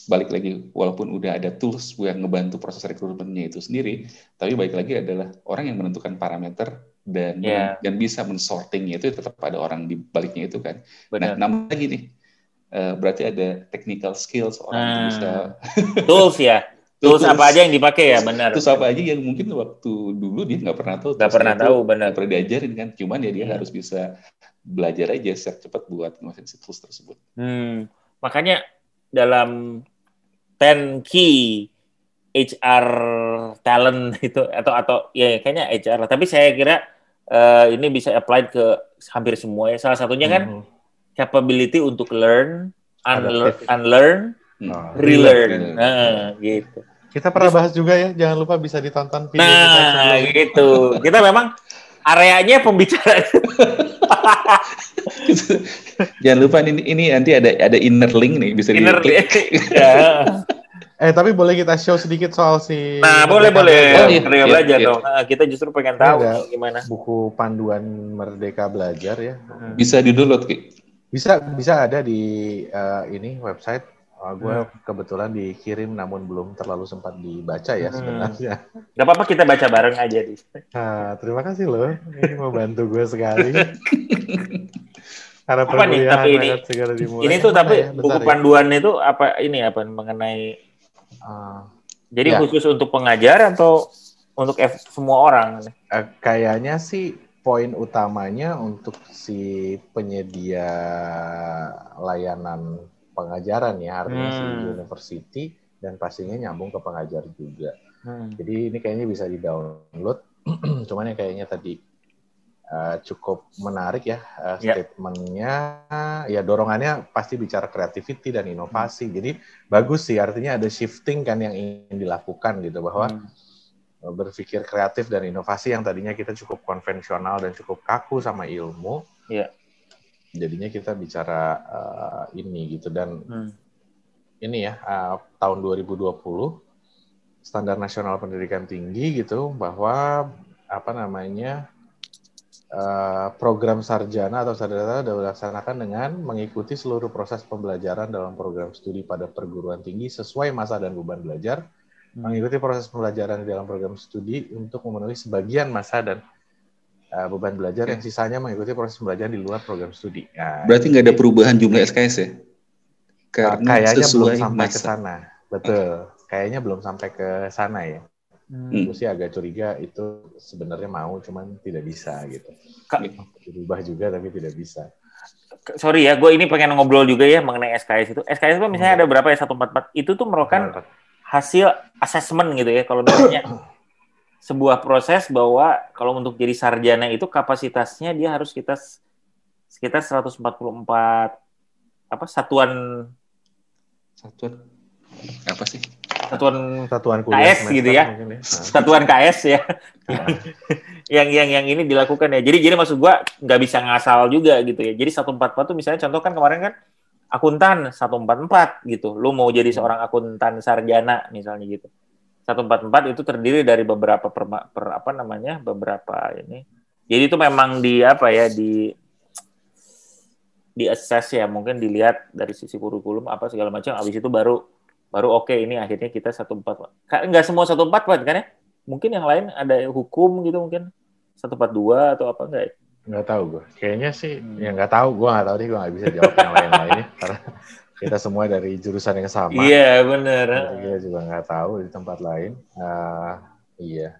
balik lagi walaupun udah ada tools yang ngebantu proses rekrutmennya itu sendiri tapi balik lagi adalah orang yang menentukan parameter dan yeah. dan bisa mensortingnya itu tetap ada orang di baliknya itu kan Benar. nah namun lagi nih uh, berarti ada technical skills orang hmm. bisa tools ya tools, tools apa aja yang dipakai ya benar tools apa aja yang mungkin waktu dulu dia nggak pernah tahu nggak pernah tahu benar pernah diajarin kan cuman ya dia hmm. harus bisa belajar aja secara cepat buat ngasihin tools tersebut hmm. makanya dalam 10 key HR talent itu atau atau ya kayaknya HR lah. Tapi saya kira uh, ini bisa apply ke hampir semua ya. Salah satunya kan mm -hmm. capability untuk learn, unlearn, unlearn oh, relearn. Nah, gitu. Kita pernah bahas juga ya, jangan lupa bisa ditonton video Nah, kita gitu. Kita memang areanya pembicaraan. Jangan lupa ini ini nanti ada ada inner link nih bisa inner di ya. Eh tapi boleh kita show sedikit soal si Nah, boleh boleh. Oh, iya, Merdeka iya, Belajar iya. dong. Nah, kita justru pengen tahu ada gimana. Buku panduan Merdeka Belajar ya. Hmm. Bisa di-download, Ki. Bisa bisa ada di uh, ini website Uh, gue hmm. kebetulan dikirim namun belum terlalu sempat dibaca ya hmm. sebenarnya. Gak apa-apa kita baca bareng aja di. Nah, terima kasih loh. Ini membantu gue sekali. Karena apa nih tapi ini dimulai. ini tuh tapi ya, buku ya. panduan itu apa ini apa mengenai uh, jadi ya. khusus untuk pengajar atau untuk F, semua orang? Uh, kayaknya sih poin utamanya untuk si penyedia layanan pengajaran ya artinya hmm. si university dan pastinya nyambung ke pengajar juga. Hmm. Jadi ini kayaknya bisa di download. Cuman yang kayaknya tadi uh, cukup menarik ya uh, statementnya. Ya dorongannya pasti bicara creativity dan inovasi. Hmm. Jadi bagus sih artinya ada shifting kan yang ingin dilakukan gitu bahwa hmm. berpikir kreatif dan inovasi yang tadinya kita cukup konvensional dan cukup kaku sama ilmu. Yeah jadinya kita bicara uh, ini gitu dan hmm. ini ya uh, tahun 2020 standar nasional pendidikan tinggi gitu bahwa apa namanya uh, program sarjana atau sarjana dilaksanakan dengan mengikuti seluruh proses pembelajaran dalam program studi pada perguruan tinggi sesuai masa dan beban belajar hmm. mengikuti proses pembelajaran di dalam program studi untuk memenuhi sebagian masa dan uh, beban belajar yang sisanya mengikuti proses pembelajaran di luar program studi. Nah, Berarti nggak ada perubahan jumlah SKS ya? Karena kayaknya belum sampai ke sana. Betul. Kayaknya belum sampai ke sana ya. Hmm. Gue sih agak curiga itu sebenarnya mau, cuman tidak bisa gitu. Kak, berubah juga tapi tidak bisa. Sorry ya, gue ini pengen ngobrol juga ya mengenai SKS itu. SKS itu misalnya hmm. ada berapa ya? 144. Itu tuh merupakan hasil assessment gitu ya. Kalau misalnya sebuah proses bahwa kalau untuk jadi sarjana itu kapasitasnya dia harus kita sekitar 144 apa satuan satuan apa sih satuan satuan kuliah KS gitu ya. ya. Satuan KS ya. Nah. yang yang yang ini dilakukan ya. Jadi jadi maksud gua nggak bisa ngasal juga gitu ya. Jadi 144 tuh misalnya contoh kan kemarin kan akuntan 144 gitu. Lu mau jadi seorang akuntan sarjana misalnya gitu. 144 itu terdiri dari beberapa per, per apa namanya beberapa ini. Jadi itu memang di apa ya di di assess ya. Mungkin dilihat dari sisi kurikulum apa segala macam. Habis itu baru baru oke okay, ini akhirnya kita satu empat nggak semua satu empat kan ya mungkin yang lain ada hukum gitu mungkin satu empat dua atau apa enggak ya? nggak tahu gue kayaknya sih hmm. ya nggak tahu gue nggak tahu deh gue nggak bisa jawab yang lain lainnya karena kita semua dari jurusan yang sama. Iya benar. Kita juga nggak tahu di tempat lain. Uh, iya.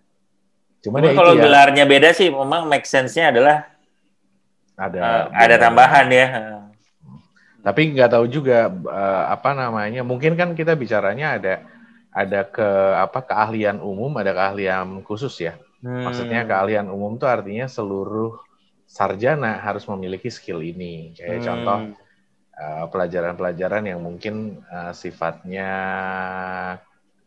Cuman ya kalau ya, gelarnya beda sih, memang make sense-nya adalah ada uh, ada tambahan ya. Tapi nggak tahu juga uh, apa namanya. Mungkin kan kita bicaranya ada ada ke apa keahlian umum, ada keahlian khusus ya. Hmm. Maksudnya keahlian umum tuh artinya seluruh sarjana harus memiliki skill ini. Kayak hmm. contoh eh, pelajaran-pelajaran uh, yang mungkin uh, sifatnya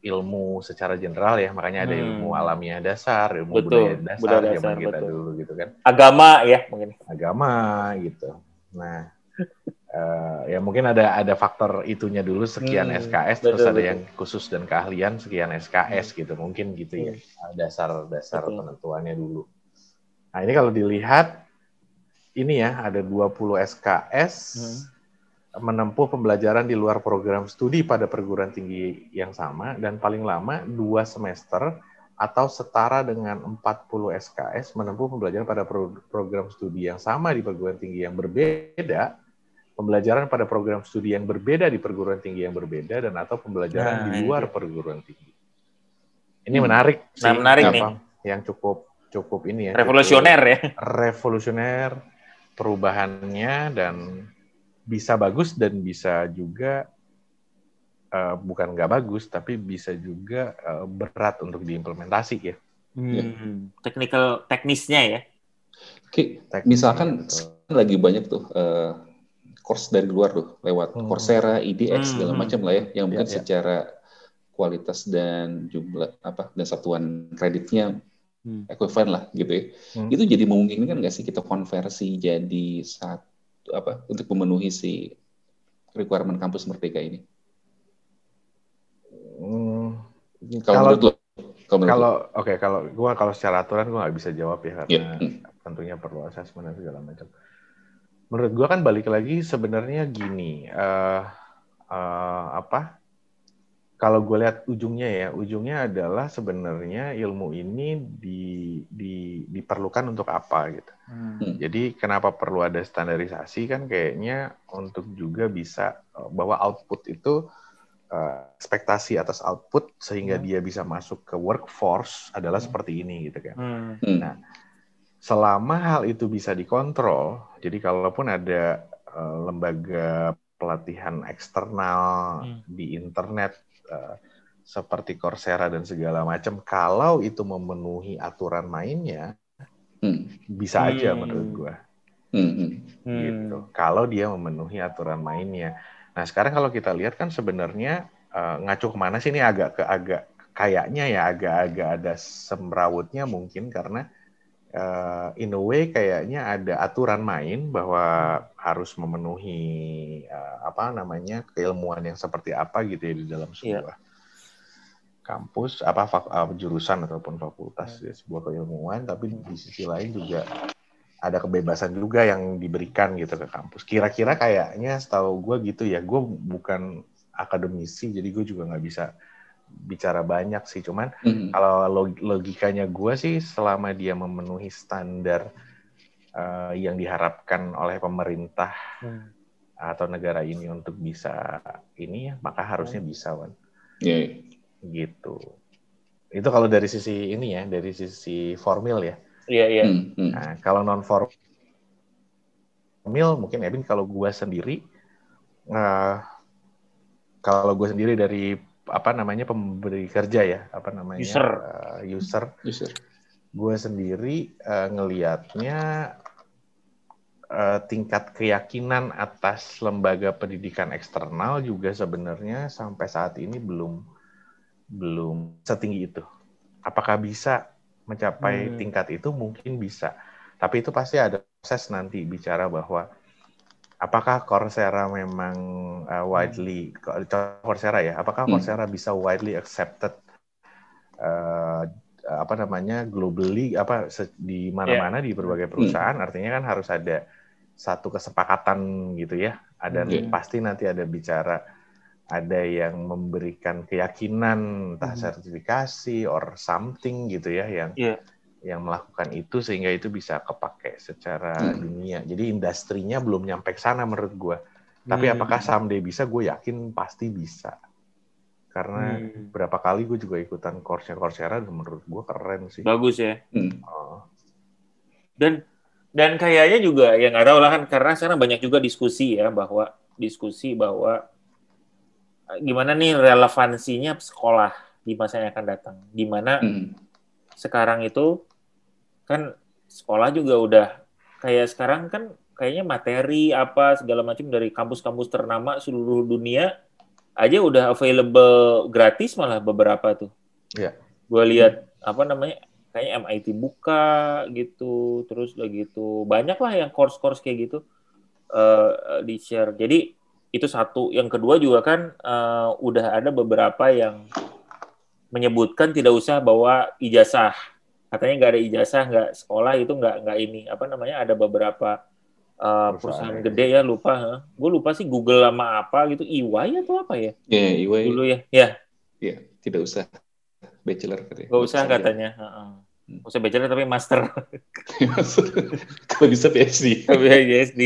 ilmu secara general ya, makanya ada hmm. ilmu alamiah dasar, ilmu betul. budaya dasar, budaya dasar zaman kita betul. dulu gitu kan. Agama ya mungkin. Agama gitu. Nah, uh, ya mungkin ada ada faktor itunya dulu sekian hmm, SKS betul, terus ada betul. yang khusus dan keahlian sekian SKS hmm. gitu mungkin gitu ya hmm. dasar-dasar penentuannya dulu. Nah ini kalau dilihat ini ya ada 20 SKS hmm. menempuh pembelajaran di luar program studi pada perguruan tinggi yang sama dan paling lama dua semester atau setara dengan 40 SKS menempuh pembelajaran pada program studi yang sama di perguruan tinggi yang berbeda pembelajaran pada program studi yang berbeda di perguruan tinggi yang berbeda dan atau pembelajaran nah, di luar perguruan tinggi. Ini hmm. menarik nah, sih, menarik apa, nih. yang cukup cukup ini ya. Revolusioner ya. Revolusioner perubahannya dan bisa bagus dan bisa juga uh, bukan nggak bagus tapi bisa juga uh, berat untuk diimplementasi ya. Hmm. Teknikal teknisnya ya. Oke, misalkan lagi banyak tuh uh, course dari luar tuh lewat hmm. Coursera, IDX hmm. segala hmm. macam lah ya yang mungkin yeah, yeah. secara kualitas dan jumlah apa dan satuan kreditnya hmm. equivalent lah gitu ya. Hmm. Itu jadi memungkinkan nggak sih kita konversi jadi satu apa untuk memenuhi si requirement kampus merdeka ini? Hmm. Kalau menurut lo, kalau oke okay, kalau gua kalau secara aturan gua nggak bisa jawab ya karena yeah. hmm. tentunya perlu asesmen dan segala macam menurut gua kan balik lagi sebenarnya gini uh, uh, apa kalau gue lihat ujungnya ya ujungnya adalah sebenarnya ilmu ini di, di, diperlukan untuk apa gitu hmm. jadi kenapa perlu ada standarisasi kan kayaknya untuk juga bisa eh, bahwa output itu uh, ekspektasi atas output sehingga hmm. dia bisa masuk ke workforce adalah hmm. seperti ini gitu kan hmm. nah selama hal itu bisa dikontrol, jadi kalaupun ada uh, lembaga pelatihan eksternal hmm. di internet uh, seperti Coursera dan segala macam, kalau itu memenuhi aturan mainnya, hmm. bisa aja hmm. menurut gua. Hmm. Gitu. Kalau dia memenuhi aturan mainnya. Nah sekarang kalau kita lihat kan sebenarnya uh, ngacu ke mana sih ini agak ke agak kayaknya ya agak-agak ada semrawutnya mungkin karena uh, in a way kayaknya ada aturan main bahwa harus memenuhi uh, apa namanya keilmuan yang seperti apa gitu ya di dalam iya. sebuah yeah. kampus apa uh, jurusan ataupun fakultas yeah. ya, sebuah keilmuan tapi di sisi lain juga ada kebebasan juga yang diberikan gitu ke kampus. Kira-kira kayaknya setahu gue gitu ya, gue bukan akademisi jadi gue juga nggak bisa bicara banyak sih cuman mm-hmm. kalau logikanya gue sih selama dia memenuhi standar uh, yang diharapkan oleh pemerintah mm. atau negara ini untuk bisa ini ya maka harusnya mm. bisa kan yeah. gitu itu kalau dari sisi ini ya dari sisi formil ya iya yeah, iya yeah. mm-hmm. nah kalau non formil mungkin Ebin kalau gue sendiri uh, kalau gue sendiri dari apa namanya pemberi kerja ya apa namanya user. uh, user, user. gue sendiri uh, ngelihatnya uh, tingkat keyakinan atas lembaga pendidikan eksternal juga sebenarnya sampai saat ini belum belum setinggi itu. Apakah bisa mencapai hmm. tingkat itu? Mungkin bisa. Tapi itu pasti ada proses nanti bicara bahwa apakah Coursera memang uh, widely Coursera ya apakah hmm. Coursera bisa widely accepted uh, apa namanya globally apa di mana-mana yeah. di berbagai hmm. perusahaan hmm. artinya kan harus ada satu kesepakatan gitu ya ada hmm. pasti nanti ada bicara ada yang memberikan keyakinan entah hmm. sertifikasi or something gitu ya yang yeah yang melakukan itu sehingga itu bisa kepake secara hmm. dunia. Jadi industrinya belum nyampe ke sana menurut gue. Tapi hmm. apakah someday bisa? Gue yakin pasti bisa. Karena hmm. berapa kali gue juga ikutan course-nya Coursera dan menurut gue keren sih. Bagus ya. Hmm. Oh. Dan dan kayaknya juga ya nggak tahu lah kan karena sekarang banyak juga diskusi ya bahwa diskusi bahwa gimana nih relevansinya sekolah di masa yang akan datang. Di mana hmm. Sekarang itu kan sekolah juga udah kayak sekarang kan kayaknya materi apa segala macam dari kampus-kampus ternama seluruh dunia aja udah available gratis malah beberapa tuh. Iya. Gue lihat apa namanya kayaknya MIT buka gitu, terus udah gitu banyak lah yang course-course kayak gitu uh, di share. Jadi itu satu. Yang kedua juga kan uh, udah ada beberapa yang menyebutkan tidak usah bawa ijazah. Katanya nggak ada ijazah, nggak sekolah itu nggak nggak ini apa namanya ada beberapa uh, perusahaan, perusahaan gede ya lupa huh? gue lupa sih Google sama apa gitu EY atau apa ya? Ya yeah, EY dulu ya ya. Yeah, tidak usah. Bachelor katanya. Gak usah katanya uh -uh. Hmm. usah bachelor tapi master. Kalau bisa PhD PhD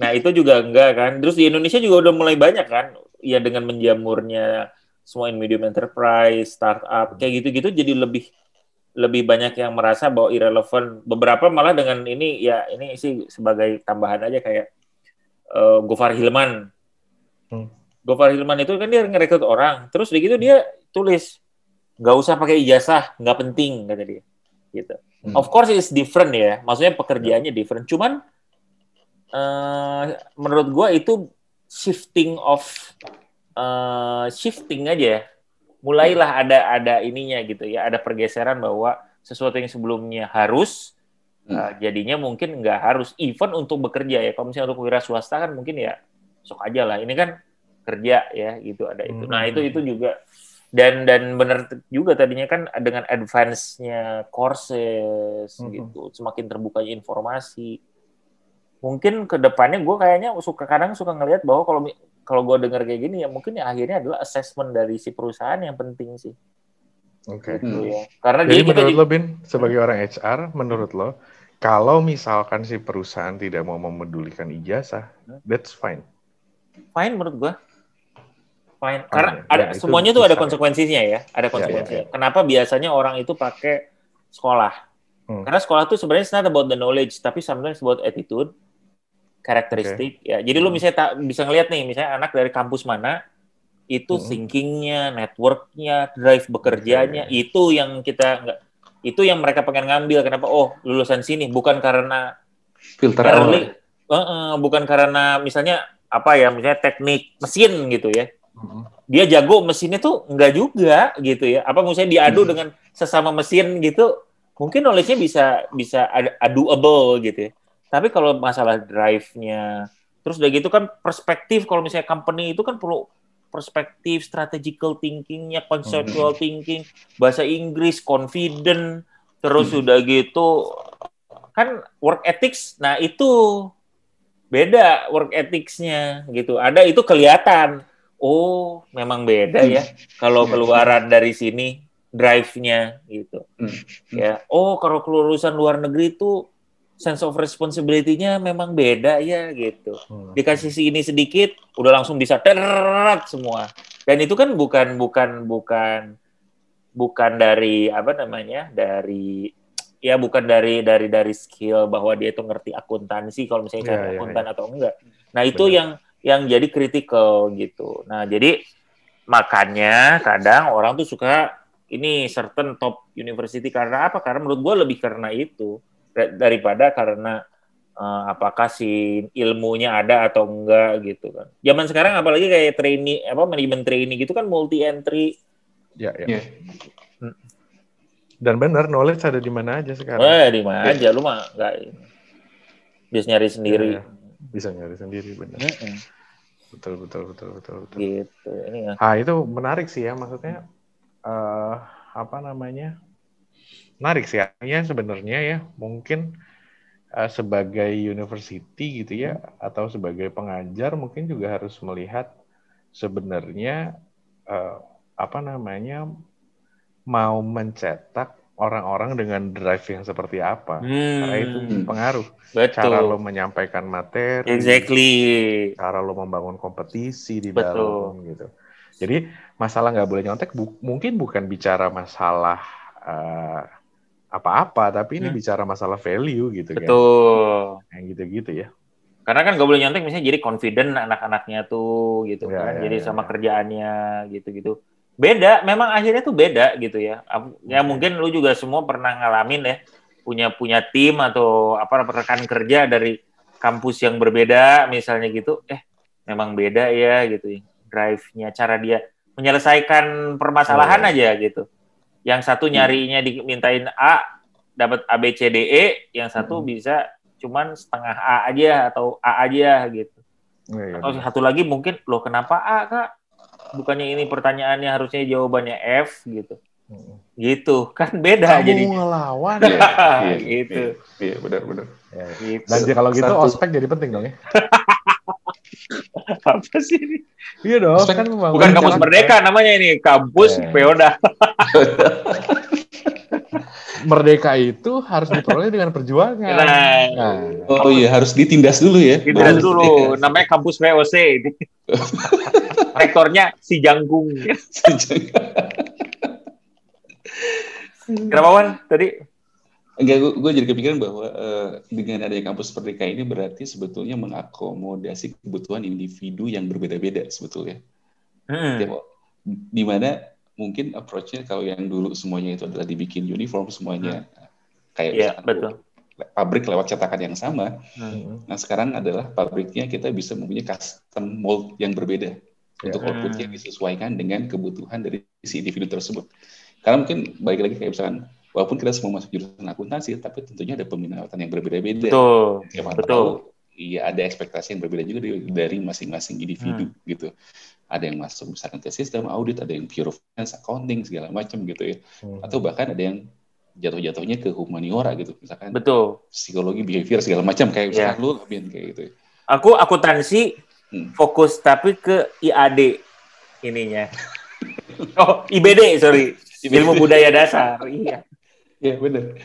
nah itu juga enggak kan. Terus di Indonesia juga udah mulai banyak kan ya dengan menjamurnya semua in medium enterprise startup kayak gitu-gitu jadi lebih lebih banyak yang merasa bahwa irrelevant. Beberapa malah dengan ini ya ini sih sebagai tambahan aja kayak uh, Gofar Hilman. Hmm. Gofar Hilman itu kan dia ngerekrut orang, terus begitu dia tulis nggak usah pakai ijazah, nggak penting kata dia. Gitu. Hmm. Of course it's different ya, maksudnya pekerjaannya different. Cuman uh, menurut gua itu shifting of uh, shifting aja ya mulailah ada ada ininya gitu ya, ada pergeseran bahwa sesuatu yang sebelumnya harus hmm. uh, jadinya mungkin nggak harus even untuk bekerja ya. Kalau misalnya untuk wira swasta kan mungkin ya sok aja lah. Ini kan kerja ya gitu ada itu. Nah itu itu juga dan dan benar juga tadinya kan dengan advance-nya courses hmm. gitu, semakin terbukanya informasi. Mungkin ke depannya gue kayaknya suka kadang suka ngelihat bahwa kalau kalau gue dengar kayak gini ya mungkin ya akhirnya adalah assessment dari si perusahaan yang penting sih. Oke. Okay. Gitu, ya. Karena Jadi menurut juga... lo Bin sebagai orang HR, menurut lo kalau misalkan si perusahaan tidak mau memedulikan ijazah, that's fine. Fine menurut gue. Fine. Karena ya, ada ya, semuanya tuh ada konsekuensinya ya, ada konsekuensinya. Ya, ya, ya. Kenapa biasanya orang itu pakai sekolah? Hmm. Karena sekolah tuh sebenarnya not about the knowledge, tapi sometimes about attitude karakteristik okay. ya. Jadi hmm. lu misalnya tak bisa ngeliat nih misalnya anak dari kampus mana itu hmm. thinkingnya, networknya, drive bekerjanya okay. itu yang kita nggak itu yang mereka pengen ngambil. Kenapa? Oh lulusan sini bukan karena filter early, uh, uh, bukan karena misalnya apa ya misalnya teknik mesin gitu ya. Hmm. Dia jago mesinnya tuh enggak juga gitu ya. Apa misalnya diadu hmm. dengan sesama mesin gitu, mungkin knowledge-nya bisa bisa aduable gitu ya tapi kalau masalah drive-nya, terus udah gitu kan perspektif kalau misalnya company itu kan perlu perspektif, strategical thinkingnya, conceptual hmm. thinking, bahasa Inggris, confident, terus hmm. udah gitu kan work ethics. Nah itu beda work ethicsnya gitu. Ada itu kelihatan. Oh memang beda ya kalau keluaran dari sini drive-nya gitu. Hmm. Ya. Oh kalau kelulusan luar negeri itu sense of responsibility-nya memang beda ya gitu. Hmm. Dikasih si ini sedikit, udah langsung bisa terat semua. Dan itu kan bukan bukan bukan bukan dari apa namanya dari ya bukan dari dari dari skill bahwa dia itu ngerti akuntansi kalau misalnya yeah, yeah, akuntan yeah. atau enggak. Nah itu Benar. yang yang jadi critical gitu. Nah jadi makanya kadang orang tuh suka ini certain top university karena apa? Karena menurut gue lebih karena itu daripada karena uh, apakah si ilmunya ada atau enggak gitu kan. Zaman sekarang apalagi kayak trainee apa manajemen trainee gitu kan multi entry. Ya, ya. Yeah. Dan benar knowledge ada di mana aja sekarang. Eh, di mana aja lu mah enggak bisa nyari sendiri. Yeah, yeah. Bisa nyari sendiri benar. Mm -hmm. Betul betul betul betul betul. Gitu. Ini ya. Ah, itu menarik sih ya maksudnya uh, apa namanya? Menarik sih ya sebenarnya ya mungkin uh, sebagai university gitu ya atau sebagai pengajar mungkin juga harus melihat sebenarnya uh, apa namanya mau mencetak orang-orang dengan drive yang seperti apa hmm. karena itu pengaruh Betul. cara lo menyampaikan materi exactly cara lo membangun kompetisi di Betul. dalam gitu jadi masalah nggak boleh nyontek bu mungkin bukan bicara masalah uh, apa-apa, tapi ini hmm. bicara masalah value gitu kan. Betul. Yang gitu-gitu ya. Karena kan gak boleh nyontek misalnya jadi confident anak-anaknya tuh gitu ya, kan. Ya, jadi ya, sama ya. kerjaannya gitu-gitu. Beda, memang akhirnya tuh beda gitu ya. Ya mungkin lu juga semua pernah ngalamin ya. punya punya tim atau apa rekan kerja dari kampus yang berbeda misalnya gitu eh memang beda ya gitu drive-nya cara dia menyelesaikan permasalahan oh. aja gitu yang satu hmm. nyarinya dimintain A dapat A B C D E. Yang satu hmm. bisa cuman setengah A aja atau A aja gitu. Ya, ya, atau satu lagi mungkin loh kenapa A kak? Bukannya ini pertanyaannya harusnya jawabannya F gitu. Gitu. Kan beda Kamu jadi. ngelawan. Ya, iya, gitu. iya, iya benar-benar ya, gitu. dan kalau gitu Satu. ospek jadi penting dong ya apa sih ini iya dong ospek kan bukan kampus merdeka ya. namanya ini kampus yeah. peoda merdeka itu harus diperoleh dengan perjuangan. Nah, nah. oh iya harus ditindas dulu ya. Ditindas dulu. Namanya kampus VOC. Rektornya si Janggung. si Janggung. Kenapa Wan tadi? Enggak, gue, gue jadi kepikiran bahwa uh, dengan adanya kampus merdeka ini berarti sebetulnya mengakomodasi kebutuhan individu yang berbeda-beda sebetulnya. Hmm. Ya, di mana mungkin approach-nya kalau yang dulu semuanya itu adalah dibikin uniform semuanya hmm. kayak yeah, betul. pabrik lewat cetakan yang sama. Hmm. Nah sekarang adalah pabriknya kita bisa mempunyai custom mold yang berbeda yeah. untuk outputnya hmm. disesuaikan dengan kebutuhan dari si individu tersebut. Karena mungkin balik lagi kayak misalkan walaupun kita semua masuk jurusan akuntansi, tapi tentunya ada peminatan yang berbeda-beda. Betul. Ya, Betul. Iya ada ekspektasi yang berbeda juga dari masing-masing individu hmm. gitu. Ada yang masuk misalkan ke sistem audit, ada yang pure finance, accounting segala macam gitu ya. Hmm. Atau bahkan ada yang jatuh-jatuhnya ke humaniora gitu, misalkan. Betul. Psikologi, behavior segala macam kayak yeah. lu kayak gitu. Ya. Aku akuntansi hmm. fokus tapi ke IAD ininya. oh, IBD sorry ilmu budaya dasar iya ya benar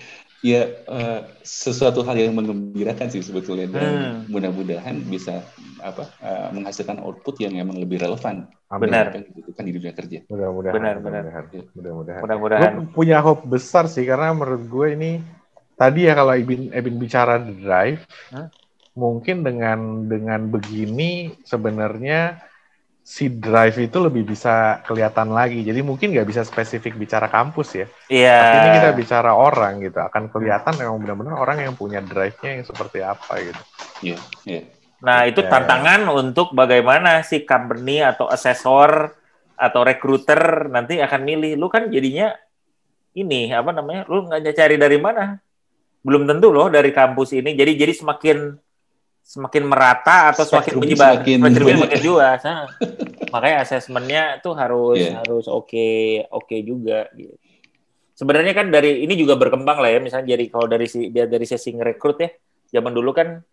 ya uh, sesuatu hal yang mengembirakan sih sebetulnya dan hmm. mudah-mudahan bisa apa uh, menghasilkan output yang emang lebih relevan. Benar. Yang dibutuhkan di dunia kerja. Mudah-mudahan benar benar. mudah-mudahan mudah-mudahan. Gue punya hope besar sih karena menurut gue ini tadi ya kalau Ebin Ebin bicara drive huh? mungkin dengan dengan begini sebenarnya si drive itu lebih bisa kelihatan lagi. Jadi mungkin nggak bisa spesifik bicara kampus ya. Iya. Yeah. Tapi ini kita bicara orang gitu. Akan kelihatan memang benar-benar orang yang punya drive-nya yang seperti apa gitu. Iya. Yeah. Yeah. Nah itu yeah. tantangan untuk bagaimana si company atau asesor atau recruiter nanti akan milih. Lu kan jadinya ini apa namanya? Lu nggak cari dari mana? Belum tentu loh dari kampus ini. Jadi jadi semakin semakin merata atau semakin menyebar semakin, semakin luas. Nah, makanya asesmennya tuh harus yeah. harus oke okay, oke okay juga gitu. Sebenarnya kan dari ini juga berkembang lah ya, misalnya jadi kalau dari si dia dari sesi rekrut ya, zaman dulu kan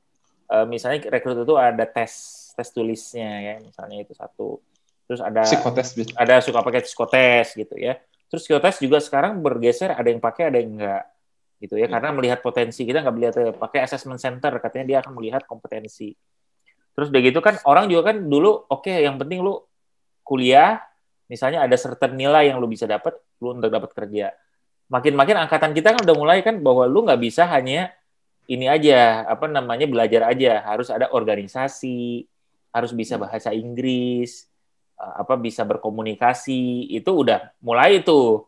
uh, misalnya rekrut itu ada tes tes tulisnya ya, misalnya itu satu. Terus ada psikotes ada suka pakai psikotes gitu ya. Terus psikotes juga sekarang bergeser, ada yang pakai, ada yang enggak gitu ya, iya. karena melihat potensi kita nggak melihat eh, pakai assessment center katanya dia akan melihat kompetensi. Terus udah gitu kan orang juga kan dulu oke okay, yang penting lu kuliah misalnya ada certain nilai yang lu bisa dapat lu untuk dapat kerja. Makin-makin angkatan kita kan udah mulai kan bahwa lu nggak bisa hanya ini aja apa namanya belajar aja. Harus ada organisasi harus bisa bahasa Inggris eh, apa bisa berkomunikasi. Itu udah mulai itu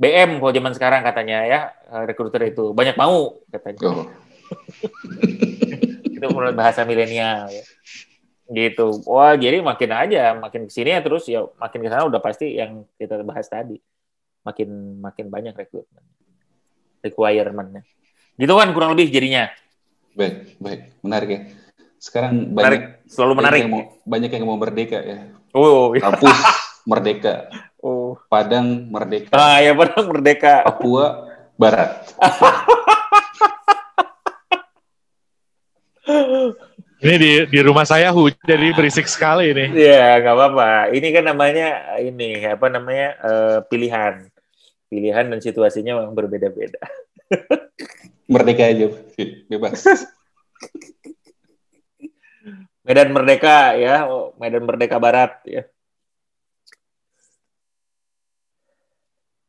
BM kalau zaman sekarang katanya ya eh, rekruter itu banyak mau katanya. Oh. itu menurut bahasa milenial ya. Gitu. Wah, jadi makin aja makin ke sini ya terus ya makin ke sana udah pasti yang kita bahas tadi. Makin makin banyak rekrutmen. Requirementnya. Gitu kan kurang lebih jadinya. Baik, baik. Menarik ya. Sekarang menarik. banyak selalu menarik. Banyak yang mau, banyak yang mau merdeka ya. Oh, iya. kampus merdeka. Oh. Padang Merdeka. Ah ya Padang Merdeka. Papua Barat. ini di di rumah saya hujan jadi berisik sekali ini. Iya nggak apa-apa. Ini kan namanya ini apa namanya uh, pilihan, pilihan dan situasinya memang berbeda-beda. Merdeka aja, bebas. Medan Merdeka ya, Medan Merdeka Barat ya.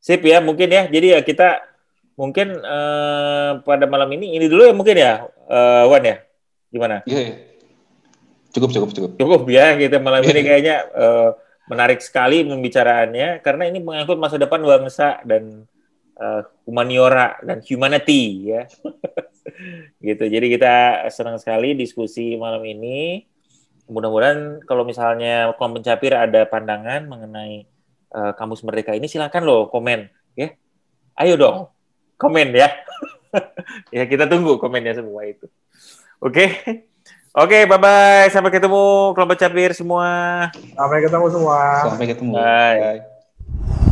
Sip ya, mungkin ya. Jadi ya kita mungkin uh, pada malam ini ini dulu ya mungkin ya, uh, Wan ya. Gimana? Iya. Yeah, Cukup, cukup, cukup. Cukup ya, kita malam ini kayaknya uh, menarik sekali pembicaraannya karena ini mengangkut masa depan bangsa dan uh, humaniora dan humanity ya. gitu. Jadi kita senang sekali diskusi malam ini. Mudah-mudahan kalau misalnya kelompok pencapir ada pandangan mengenai uh, kamus merdeka ini silakan loh komen ya. Ayo dong komen ya. ya kita tunggu komennya semua itu. Oke. Okay? Oke, okay, bye-bye. Sampai ketemu kelompok capir semua. Sampai ketemu semua. Sampai ketemu. Bye. bye.